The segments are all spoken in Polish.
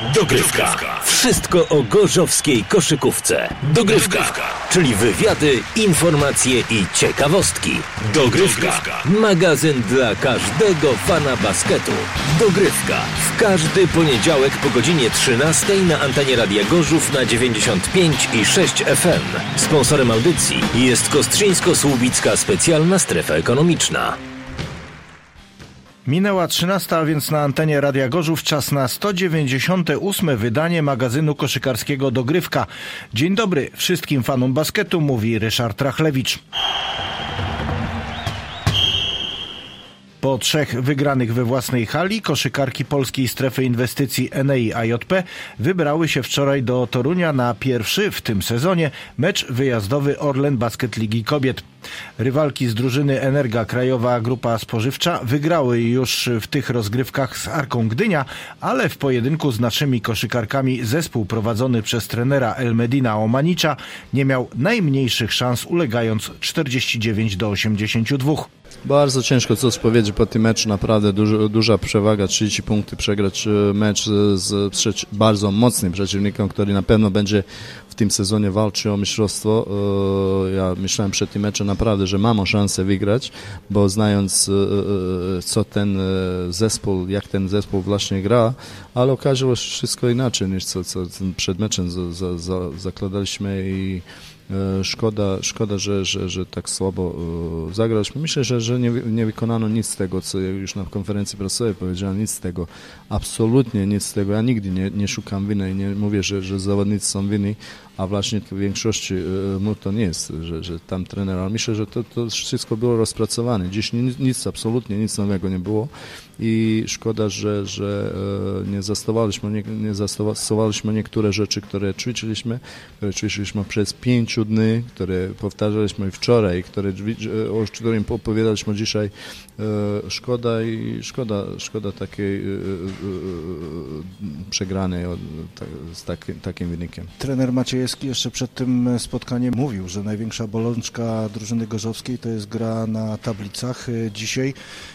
Dogrywka. Wszystko o gorzowskiej koszykówce. Dogrywka. Czyli wywiady, informacje i ciekawostki. Dogrywka. Magazyn dla każdego fana basketu. Dogrywka. W każdy poniedziałek po godzinie 13 na antenie Radia Gorzów na 95 i 6 FM. Sponsorem audycji jest Kostrzyńsko-Słubicka Specjalna Strefa Ekonomiczna. Minęła 13, a więc na antenie Radia Gorzów czas na 198 wydanie magazynu koszykarskiego Dogrywka. Dzień dobry wszystkim fanom basketu, mówi Ryszard Rachlewicz. Po trzech wygranych we własnej hali koszykarki polskiej strefy inwestycji NEI AJP wybrały się wczoraj do Torunia na pierwszy w tym sezonie mecz wyjazdowy Orlen Basket Ligi Kobiet. Rywalki z drużyny Energa Krajowa Grupa Spożywcza wygrały już w tych rozgrywkach z Arką Gdynia, ale w pojedynku z naszymi koszykarkami zespół prowadzony przez trenera El Medina Omanicza nie miał najmniejszych szans ulegając 49 do 82. Bardzo ciężko coś powiedzieć po tym meczu, naprawdę dużo, duża przewaga, 30 punkty przegrać e, mecz z bardzo mocnym przeciwnikiem, który na pewno będzie w tym sezonie walczył o mistrzostwo. E, ja myślałem przed tym meczem naprawdę, że mamy szansę wygrać, bo znając e, co ten zespół, jak ten zespół właśnie gra, ale okazało się wszystko inaczej niż co, co przed meczem za, za, za, zakładaliśmy i E, szkoda, szkoda że, że, że tak słabo e, zagraliśmy. Myślę, że, że nie, nie wykonano nic z tego, co już na konferencji prasowej powiedziałem, nic z tego, absolutnie nic z tego. Ja nigdy nie, nie szukam winy i nie mówię, że, że zawodnicy są winni, a właśnie w większości e, mu to nie jest, że, że tam trener, ale myślę, że to, to wszystko było rozpracowane. Dziś nic, absolutnie nic nowego nie było i szkoda, że, że e, nie zastosowaliśmy, nie, nie zastosowaliśmy niektóre rzeczy, które ćwiczyliśmy, które ćwiczyliśmy przez pięciu dni, które powtarzaliśmy wczoraj, które, o którym opowiadaliśmy dzisiaj. E, szkoda i szkoda, szkoda takiej przegranej z takim wynikiem. Trener Maciej Krajewski jeszcze przed tym spotkaniem mówił, że największa bolączka drużyny gorzowskiej to jest gra na tablicach. E, dzisiaj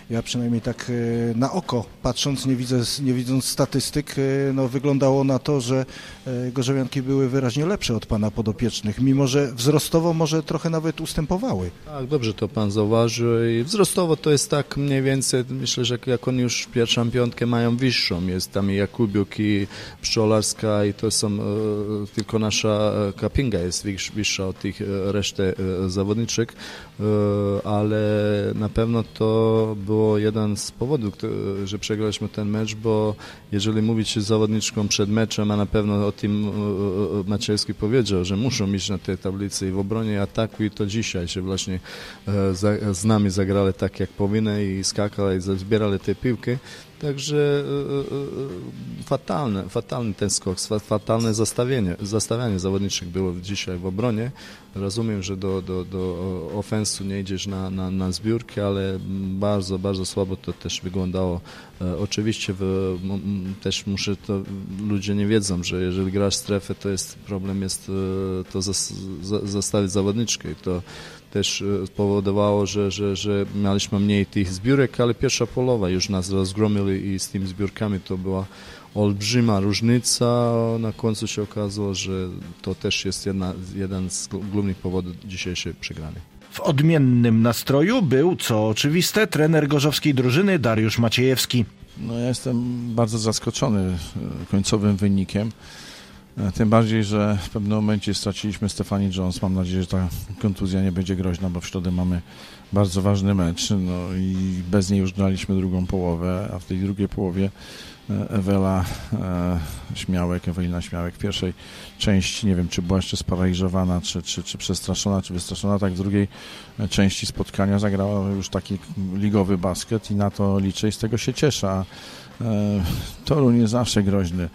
ja przynajmniej tak e, na oko patrząc, nie, widzę, nie widząc statystyk, e, no wyglądało na to, że gorzowianki były wyraźnie lepsze od pana podopiecznych, mimo że wzrostowo może trochę nawet ustępowały. Tak, dobrze to pan zauważył i wzrostowo to jest tak mniej więcej, myślę, że jak oni już pierwszą piątkę mają wyższą, jest tam i Jakubiuk i Pszczolarska i to są e, tylko nasza Kapinga jest wyższa od tych e, reszty e, zawodniczych, e, ale na pewno to było jeden z powodów, że przegraliśmy ten mecz, bo jeżeli mówić z zawodniczką przed meczem, a na pewno o tym Maciejski powiedział, że muszą iść na tej tablicy i w obronie ataku i to dzisiaj się właśnie z nami zagrali tak jak powinny i skakali i zbierali te piłki, Także e, e, fatalne, fatalny ten skok, fatalne zastawienie, zastawianie zawodniczych było dzisiaj w obronie. Rozumiem, że do, do, do ofensu nie idziesz na, na, na zbiórki, ale bardzo, bardzo słabo to też wyglądało. E, oczywiście w, też muszę, to ludzie nie wiedzą, że jeżeli grasz strefę, to jest problem jest to zastawić zawodniczkę i to też e, spowodowało, że, że, że mieliśmy mniej tych zbiórek, ale pierwsza połowa już nas rozgromili i z tymi zbiórkami to była olbrzyma różnica. Na końcu się okazało, że to też jest jedna, jeden z głównych powodów dzisiejszej przegrany. W odmiennym nastroju był, co oczywiste, trener gorzowskiej drużyny Dariusz Maciejewski. No ja jestem bardzo zaskoczony e, końcowym wynikiem. E, tym bardziej, że w pewnym momencie straciliśmy Stefani Jones. Mam nadzieję, że ta kontuzja nie będzie groźna, bo w środę mamy bardzo ważny mecz. No i bez niej już graliśmy drugą połowę, a w tej drugiej połowie e, Ewela e, Śmiałek, Ewelina Śmiałek w pierwszej części, nie wiem czy była jeszcze sparaliżowana, czy, czy, czy przestraszona, czy wystraszona, tak w drugiej części spotkania zagrała już taki ligowy basket i na to liczę i z tego się cieszę. A Toruń jest zawsze groźny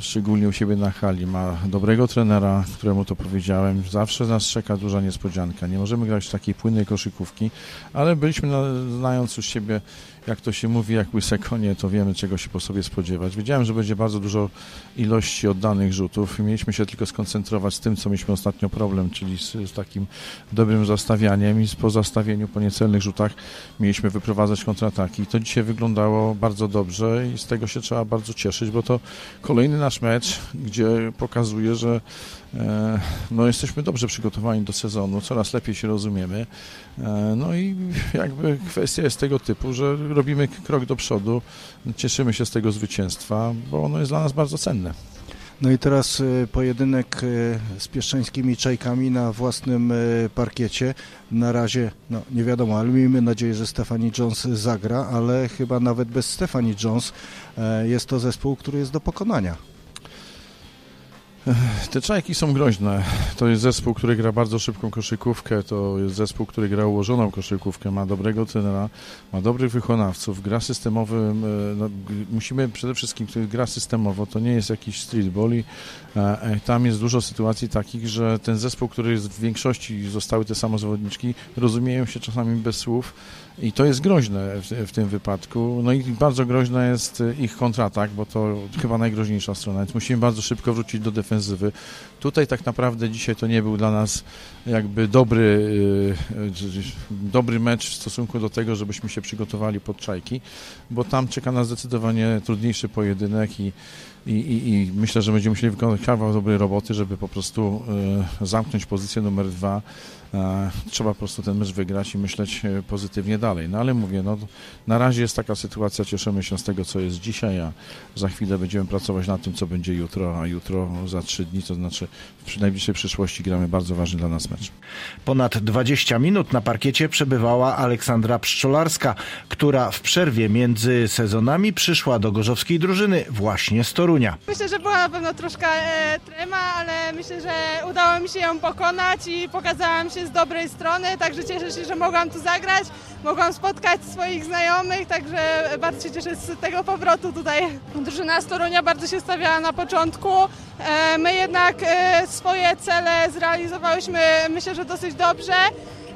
szczególnie u siebie na hali. Ma dobrego trenera, któremu to powiedziałem. Zawsze nas czeka duża niespodzianka. Nie możemy grać w takiej płynnej koszykówki, ale byliśmy, znając już siebie jak to się mówi, jak łyse konie, to wiemy, czego się po sobie spodziewać. Wiedziałem, że będzie bardzo dużo ilości oddanych rzutów mieliśmy się tylko skoncentrować z tym, co mieliśmy ostatnio problem, czyli z, z takim dobrym zastawianiem i po zastawieniu, po niecelnych rzutach mieliśmy wyprowadzać kontrataki. I to dzisiaj wyglądało bardzo dobrze i z tego się trzeba bardzo cieszyć, bo to kolejny nasz nasz mecz, gdzie pokazuje, że e, no, jesteśmy dobrze przygotowani do sezonu, coraz lepiej się rozumiemy. E, no i jakby kwestia jest tego typu, że robimy krok do przodu, cieszymy się z tego zwycięstwa, bo ono jest dla nas bardzo cenne. No i teraz y, pojedynek z pieszczańskimi czajkami na własnym parkiecie. Na razie, no nie wiadomo, ale miejmy nadzieję, że Stephanie Jones zagra, ale chyba nawet bez Stephanie Jones e, jest to zespół, który jest do pokonania. Te czajki są groźne. To jest zespół, który gra bardzo szybką koszykówkę, to jest zespół, który gra ułożoną koszykówkę, ma dobrego trenera, ma dobrych wykonawców, gra systemowym, e, no, musimy przede wszystkim, który gra systemowo, to nie jest jakiś streetball i e, e, tam jest dużo sytuacji takich, że ten zespół, który jest w większości zostały te same zawodniczki, rozumieją się czasami bez słów, i to jest groźne w, w, tym wypadku. No i bardzo groźna jest ich kontratak, bo to chyba najgroźniejsza strona, więc musimy bardzo szybko wrócić do defensywy defensywy. Tutaj tak naprawdę dzisiaj to nie był dla nas jakby dobry, y, dobry mecz w stosunku do tego, żebyśmy się przygotowali pod czajki, bo tam czeka nas zdecydowanie trudniejszy pojedynek i, i, i, i myślę, że będziemy musieli wykonać kawał dobrej roboty, żeby po prostu y, zamknąć pozycję numer dwa trzeba po prostu ten mecz wygrać i myśleć pozytywnie dalej. No ale mówię, no, na razie jest taka sytuacja, cieszymy się z tego, co jest dzisiaj, a za chwilę będziemy pracować nad tym, co będzie jutro, a jutro za trzy dni, to znaczy w najbliższej przyszłości gramy bardzo ważny dla nas mecz. Ponad 20 minut na parkiecie przebywała Aleksandra Pszczolarska, która w przerwie między sezonami przyszła do gorzowskiej drużyny właśnie z Torunia. Myślę, że była na pewno troszkę e, trema, ale myślę, że udało mi się ją pokonać i pokazałam się z dobrej strony, także cieszę się, że mogłam tu zagrać, mogłam spotkać swoich znajomych, także bardzo się cieszę z tego powrotu tutaj. Drużyna z Torunia bardzo się stawiała na początku, e, my jednak e, swoje cele zrealizowałyśmy myślę, że dosyć dobrze.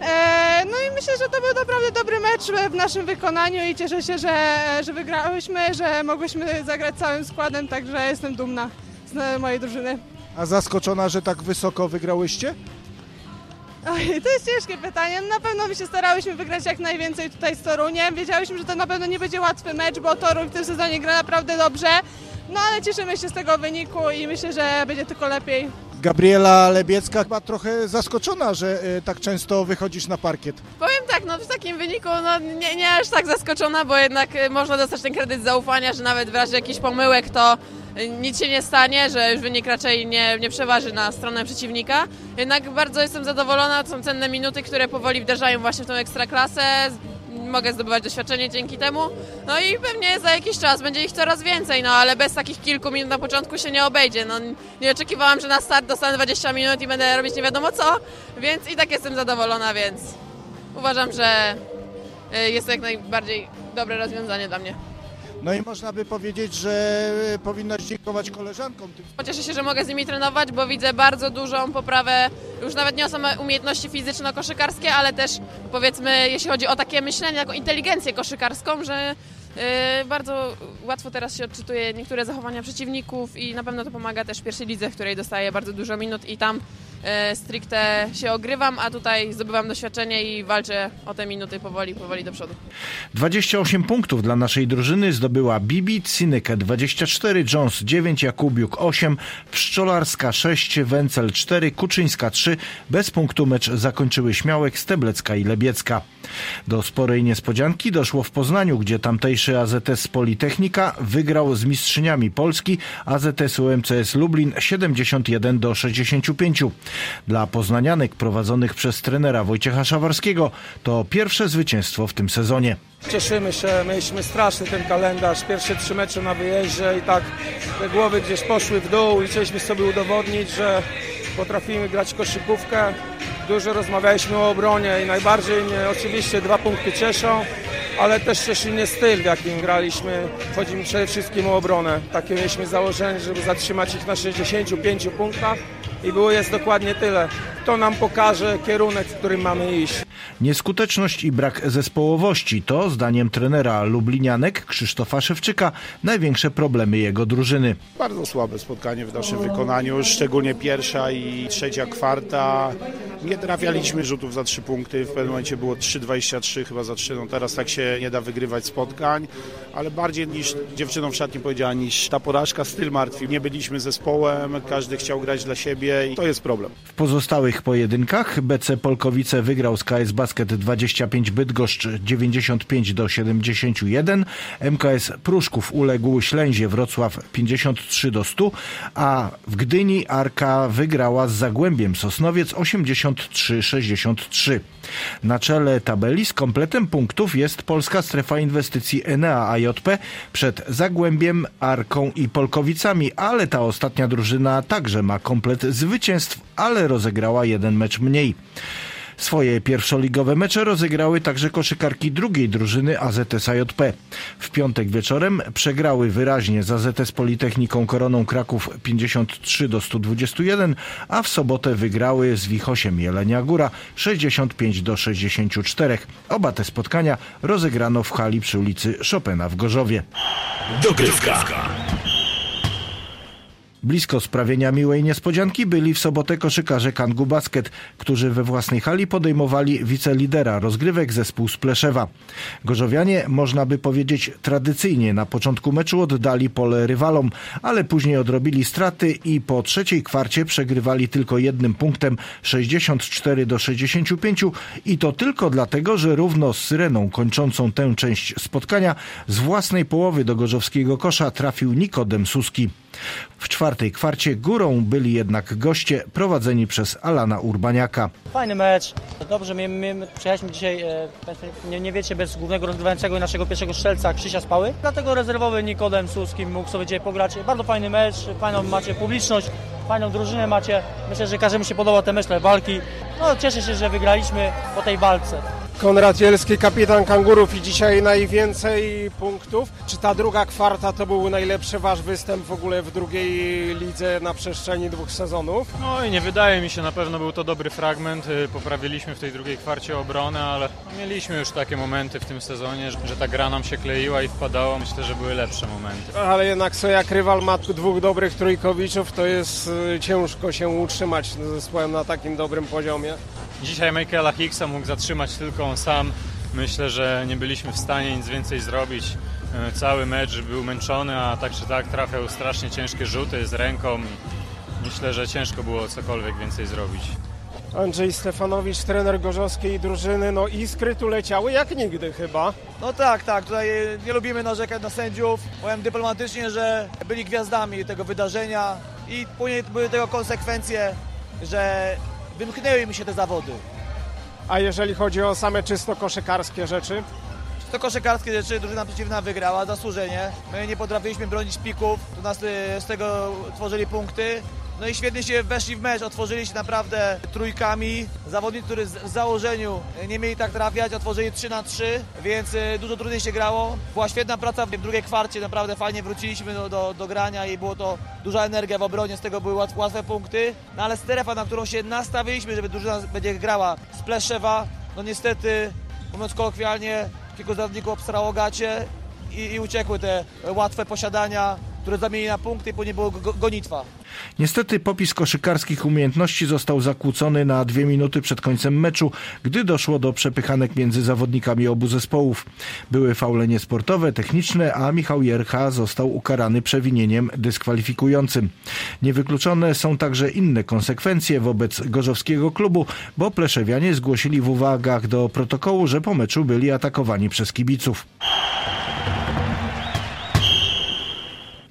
E, no i myślę, że to był naprawdę dobry mecz w naszym wykonaniu i cieszę się, że, że wygrałyśmy, że mogłyśmy zagrać całym składem, także jestem dumna z mojej drużyny. A zaskoczona, że tak wysoko wygrałyście? Oj, to jest ciężkie pytanie. Na pewno my się starałyśmy wygrać jak najwięcej tutaj z Toruniem. Wiedziałyśmy, że to na pewno nie będzie łatwy mecz, bo Toruń w tym sezonie gra naprawdę dobrze. No ale cieszymy się z tego wyniku i myślę, że będzie tylko lepiej. Gabriela Lebiecka chyba trochę zaskoczona, że y, tak często wychodzisz na parkiet. Powiem tak, no w takim wyniku no, nie, nie aż tak zaskoczona, bo jednak y, można dostać ten kredyt zaufania, że nawet w razie jakichś pomyłek to nic się nie stanie, że już wynik raczej nie, nie przeważy na stronę przeciwnika. Jednak bardzo jestem zadowolona, to są cenne minuty, które powoli wderzają właśnie w tą ekstraklasę. Mogę zdobywać doświadczenie dzięki temu. No i pewnie za jakiś czas będzie ich coraz więcej, no ale bez takich kilku minut na początku się nie obejdzie. No, nie oczekiwałam, że na start dostanę 20 minut i będę robić nie wiadomo co, więc i tak jestem zadowolona, więc uważam, że y, jest to jak najbardziej dobre rozwiązanie dla mnie. No i można by powiedzieć, że powinnaś dziękować koleżankom. Cieszę się, że mogę z nimi trenować, bo widzę bardzo dużą poprawę, już nawet nie o same umiejętności fizyczno-koszykarskie, ale też powiedzmy, jeśli chodzi o takie myślenie, taką inteligencję koszykarską, że yy, bardzo łatwo teraz się odczytuje niektóre zachowania przeciwników i na pewno to pomaga też pierwszej lidze, w której dostaję bardzo dużo minut i tam E, stricte się ogrywam, a tutaj zdobywam doświadczenie i walczę o te minuty powoli, powoli do przodu. 28 punktów dla naszej drużyny zdobyła Bibi, Cynykę 24, Jones 9, Jakubiuk 8, Pszczolarska 6, Wencel 4, Kuczyńska 3. Bez punktu mecz zakończyły Śmiałek, Steblecka i Lebiecka. Do sporej niespodzianki doszło w Poznaniu, gdzie tamtejszy AZS Politechnika wygrał z mistrzyniami Polski AZS UMCS Lublin 71 do 65. Dla poznanianek prowadzonych przez trenera Wojciecha Szawarskiego to pierwsze zwycięstwo w tym sezonie. Cieszymy się, mieliśmy straszny ten kalendarz, pierwsze trzy mecze na wyjeździe i tak te głowy gdzieś poszły w dół i chcieliśmy sobie udowodnić, że potrafimy grać koszykówkę. Dużo rozmawialiśmy o obronie i najbardziej mnie oczywiście dwa punkty cieszą, ale też cieszy mnie styl, w jakim graliśmy. Chodzi mi przede wszystkim o obronę. Takie mieliśmy założenie, żeby zatrzymać ich na 65 punktach i było jest dokładnie tyle. To nam pokaże kierunek, w którym mamy iść. Nieskuteczność i brak zespołowości to, zdaniem trenera Lublinianek Krzysztofa Szewczyka, największe problemy jego drużyny. Bardzo słabe spotkanie w naszym wykonaniu, szczególnie pierwsza i trzecia kwarta. Nie trafialiśmy rzutów za trzy punkty, w pewnym momencie było 3,23 chyba za trzy, no teraz tak się nie da wygrywać spotkań, ale bardziej niż dziewczyną w szatni powiedziała, niż ta porażka styl martwi. Nie byliśmy zespołem, każdy chciał grać dla siebie i to jest problem. W pozostałych pojedynkach BC Polkowice wygrał z KS Basket 25 Bydgoszcz 95 do 71, MKS Pruszków uległ Ślęzie Wrocław 53 do 100, a w Gdyni Arka wygrała z Zagłębiem Sosnowiec 83-63. Na czele tabeli z kompletem punktów jest polska strefa inwestycji Enea AJP przed Zagłębiem, Arką i Polkowicami, ale ta ostatnia drużyna także ma komplet zwycięstw, ale rozegrała jeden mecz mniej. Swoje pierwszoligowe mecze rozegrały także koszykarki drugiej drużyny AZS AJP. W piątek wieczorem przegrały wyraźnie z AZS Politechniką Koroną Kraków 53 do 121, a w sobotę wygrały z Wichosiem Jelenia Góra 65 do 64. Oba te spotkania rozegrano w hali przy ulicy Chopina w Gorzowie. Dogrywka. Blisko sprawienia miłej niespodzianki byli w sobotę koszykarze Kangu Basket, którzy we własnej hali podejmowali wicelidera rozgrywek zespół z Pleszewa. Gorzowianie, można by powiedzieć tradycyjnie, na początku meczu oddali pole rywalom, ale później odrobili straty i po trzeciej kwarcie przegrywali tylko jednym punktem 64 do 65 i to tylko dlatego, że równo z syreną kończącą tę część spotkania z własnej połowy do gorzowskiego kosza trafił Nikodem Suski. W czwartej kwarcie górą byli jednak goście prowadzeni przez Alana Urbaniaka. Fajny mecz. Dobrze, my, my przyjechaliśmy dzisiaj, e, nie, nie wiecie, bez głównego rozgrywającego i naszego pierwszego strzelca Krzysia Spały. Dlatego rezerwowy Nikodem Suskim mógł sobie dzisiaj pograć. Bardzo fajny mecz, fajną macie publiczność, fajną drużynę macie. Myślę, że każdemu się podoba te mecze walki. No, cieszę się, że wygraliśmy po tej walce. Konrad Jelski, kapitan Kangurów i dzisiaj najwięcej punktów. Czy ta druga kwarta to był najlepszy wasz występ w ogóle w drugiej lidze na przestrzeni dwóch sezonów? No i nie wydaje mi się, na pewno był to dobry fragment. Y, Poprawiliśmy w tej drugiej kwarcie obronę, ale mieliśmy już takie momenty w tym sezonie, że ta gra nam się kleiła i wpadała. Myślę, że były lepsze momenty. Ale jednak co jak rywal ma dwóch dobrych trójkowiczów, to jest y, ciężko się utrzymać z zespołem na takim dobrym poziomie. Dzisiaj Michaela Hicksa mógł zatrzymać tylko on sam. Myślę, że nie byliśmy w stanie nic więcej zrobić. Y, Cały mecz był męczony, a tak czy tak trafiał strasznie ciężkie rzuty z ręką. i Myślę, że ciężko było cokolwiek więcej zrobić. Andrzej Stefanowicz, trener gorzowskiej drużyny, no iskry tu leciały jak nigdy chyba. No tak, tak. Tutaj e, nie lubimy narzekać na sędziów. Powiem dyplomatycznie, że byli gwiazdami tego wydarzenia i później były tego konsekwencje, że wymknęły mi się te zawody. A jeżeli chodzi o same czysto koszykarskie rzeczy? To koszykarskie rzeczy drużyna przeciwna wygrała zasłużenie. My nie potrafiliśmy bronić pików, to nas e, z tego tworzyli punkty. No i świetnie się weszli w mecz, otworzyli się naprawdę trójkami. Zawodnicy, którzy w założeniu nie mieli tak trafiać, otworzyli 3 na 3, więc e, dużo trudniej się grało. Była świetna praca w drugiej kwarcie, naprawdę fajnie wróciliśmy do, do, do grania i było to duża energia w obronie, z tego były łat, łatwe punkty. No ale strefa, na którą się nastawiliśmy, żeby drużyna będzie grała z Pleszewa, no niestety, mówiąc kolokwialnie, kilku zawodników obsrało gacie i, i uciekły te łatwe posiadania, które zamienili na punkty i później było go, gonitwa. Niestety popis koszykarskich umiejętności został zakłócony na dwie minuty przed końcem meczu, gdy doszło do przepychanek między zawodnikami obu zespołów. Były faule niesportowe, techniczne, a Michał Jercha został ukarany przewinieniem dyskwalifikującym. Niewykluczone są także inne konsekwencje wobec gorzowskiego klubu, bo pleszewianie zgłosili w uwagach do protokołu, że po meczu byli atakowani przez kibiców.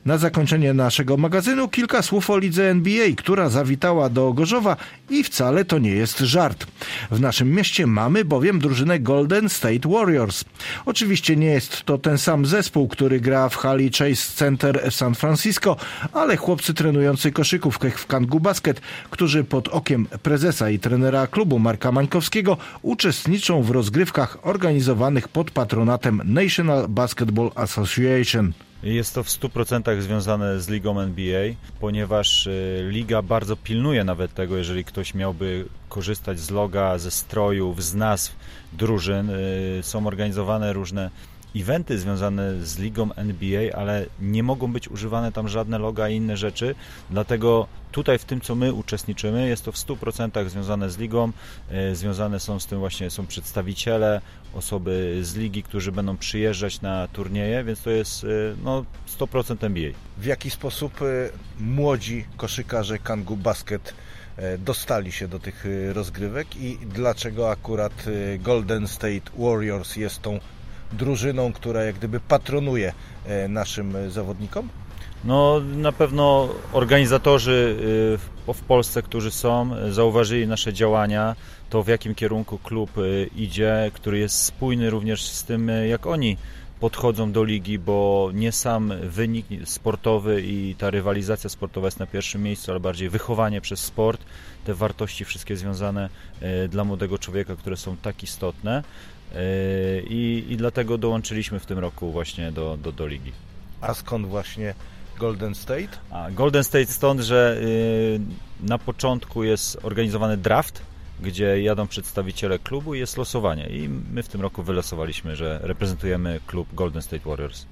Na zakończenie naszego magazynu kilka słów o lidze NBA, która zawitała do Gorzowa i wcale to nie jest żart. W naszym mieście mamy bowiem drużynę Golden State Warriors. Oczywiście nie jest to ten sam zespół, który gra w hali Chase Center w San Francisco, ale chłopcy trenujący koszykówkę w Kangu Basket, którzy pod okiem prezesa i trenera klubu Marka Mańkowskiego uczestniczą w rozgrywkach organizowanych pod patronatem National Basketball Association. Jest to w 100% związane z ligą NBA, ponieważ y, liga bardzo pilnuje nawet tego, jeżeli ktoś miałby korzystać z loga, ze strojów, z nazw drużyn. Y, są organizowane różne eventy związane z ligą NBA, ale nie mogą być używane tam żadne loga i inne rzeczy, dlatego tutaj w tym, co my uczestniczymy, jest to w 100% związane z ligą, e, związane są z tym właśnie, są przedstawiciele, osoby z ligi, którzy będą przyjeżdżać na turnieje, więc to jest e, no, 100% NBA. W jaki sposób e, młodzi koszykarze Kangu Basket dostali się do tych rozgrywek i dlaczego akurat Golden State Warriors jest tą drużyną, która jak gdyby patronuje e, naszym zawodnikom? No na pewno organizatorzy e, w Polsce, którzy są, zauważyli nasze działania, to w jakim kierunku klub e, idzie, który jest spójny również z tym, jak oni podchodzą do ligi, bo nie sam wynik sportowy i ta rywalizacja sportowa jest na pierwszym miejscu, ale bardziej wychowanie przez sport, te wartości wszystkie związane dla młodego człowieka, które są tak istotne. I, i dlatego dołączyliśmy w tym roku właśnie do, do, do ligi. A skąd właśnie Golden State? A Golden State stąd, że y, na początku jest organizowany draft, gdzie jadą przedstawiciele klubu i jest losowanie. I my w tym roku wylosowaliśmy, że reprezentujemy klub Golden State Warriors.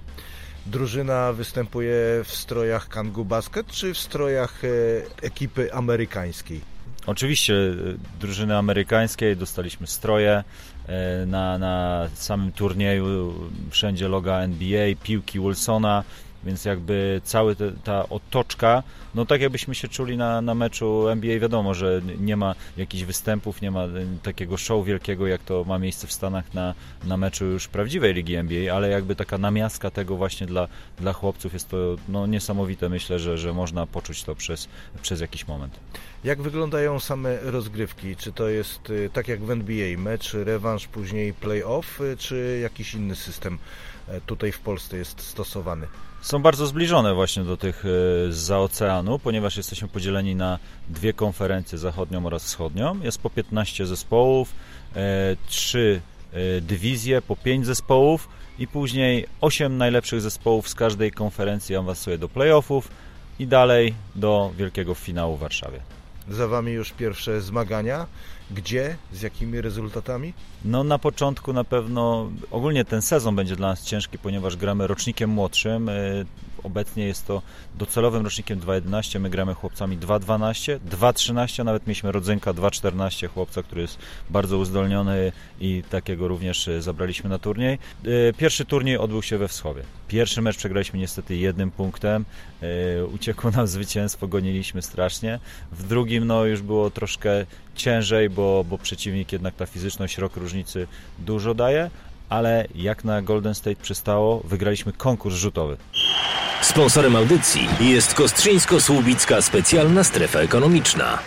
Drużyna występuje w strojach Kangu Basket czy w strojach e, ekipy amerykańskiej? Oczywiście e, drużyny amerykańskiej dostaliśmy stroje na, na samym turnieju, wszędzie loga NBA, piłki Wilsona, więc jakby cała ta otoczka, no tak jakbyśmy się czuli na, na meczu NBA, wiadomo, że nie ma jakichś występów, nie ma e, takiego show wielkiego, jak to ma miejsce w Stanach na, na meczu już prawdziwej ligi NBA, ale jakby taka namiastka tego właśnie dla, dla chłopców jest to no, niesamowite, myślę, że, że można poczuć to przez, przez jakiś moment. Jak wyglądają same rozgrywki? Czy to jest y, tak jak w NBA, mecz, rewanż, później playoff, y, czy jakiś inny system tutaj w Polsce jest stosowany? Są bardzo zbliżone właśnie do tych y, z oceanu, ponieważ jesteśmy podzieleni na dwie konferencje, zachodnią oraz wschodnią. Jest po 15 zespołów, e, trzy e, dywizje, po 5 zespołów i później 8 najlepszych zespołów z każdej konferencji awansuje do playoffów i dalej do wielkiego finału w Warszawie. Za Wami już pierwsze zmagania. Gdzie? Z jakimi rezultatami? No na początku na pewno, ogólnie ten sezon będzie dla nas ciężki, ponieważ gramy rocznikiem młodszym. E, obecnie jest to docelowym rocznikiem 2.11, my gramy chłopcami 2.12, 2.13, nawet mieliśmy rodzynka 2.14 chłopca, który jest bardzo uzdolniony i takiego również e, zabraliśmy na turniej. E, pierwszy turniej odbył się we Wschowie. Pierwszy mecz przegraliśmy niestety jednym punktem, uciekło nam zwycięstwo, goniliśmy strasznie. W drugim no już było troszkę ciężej, bo, bo przeciwnik jednak ta fizyczność, rok różnicy dużo daje, ale jak na Golden State przystało, wygraliśmy konkurs rzutowy. Sponsorem audycji jest Kostrzyńsko-Słubicka Specjalna Strefa Ekonomiczna.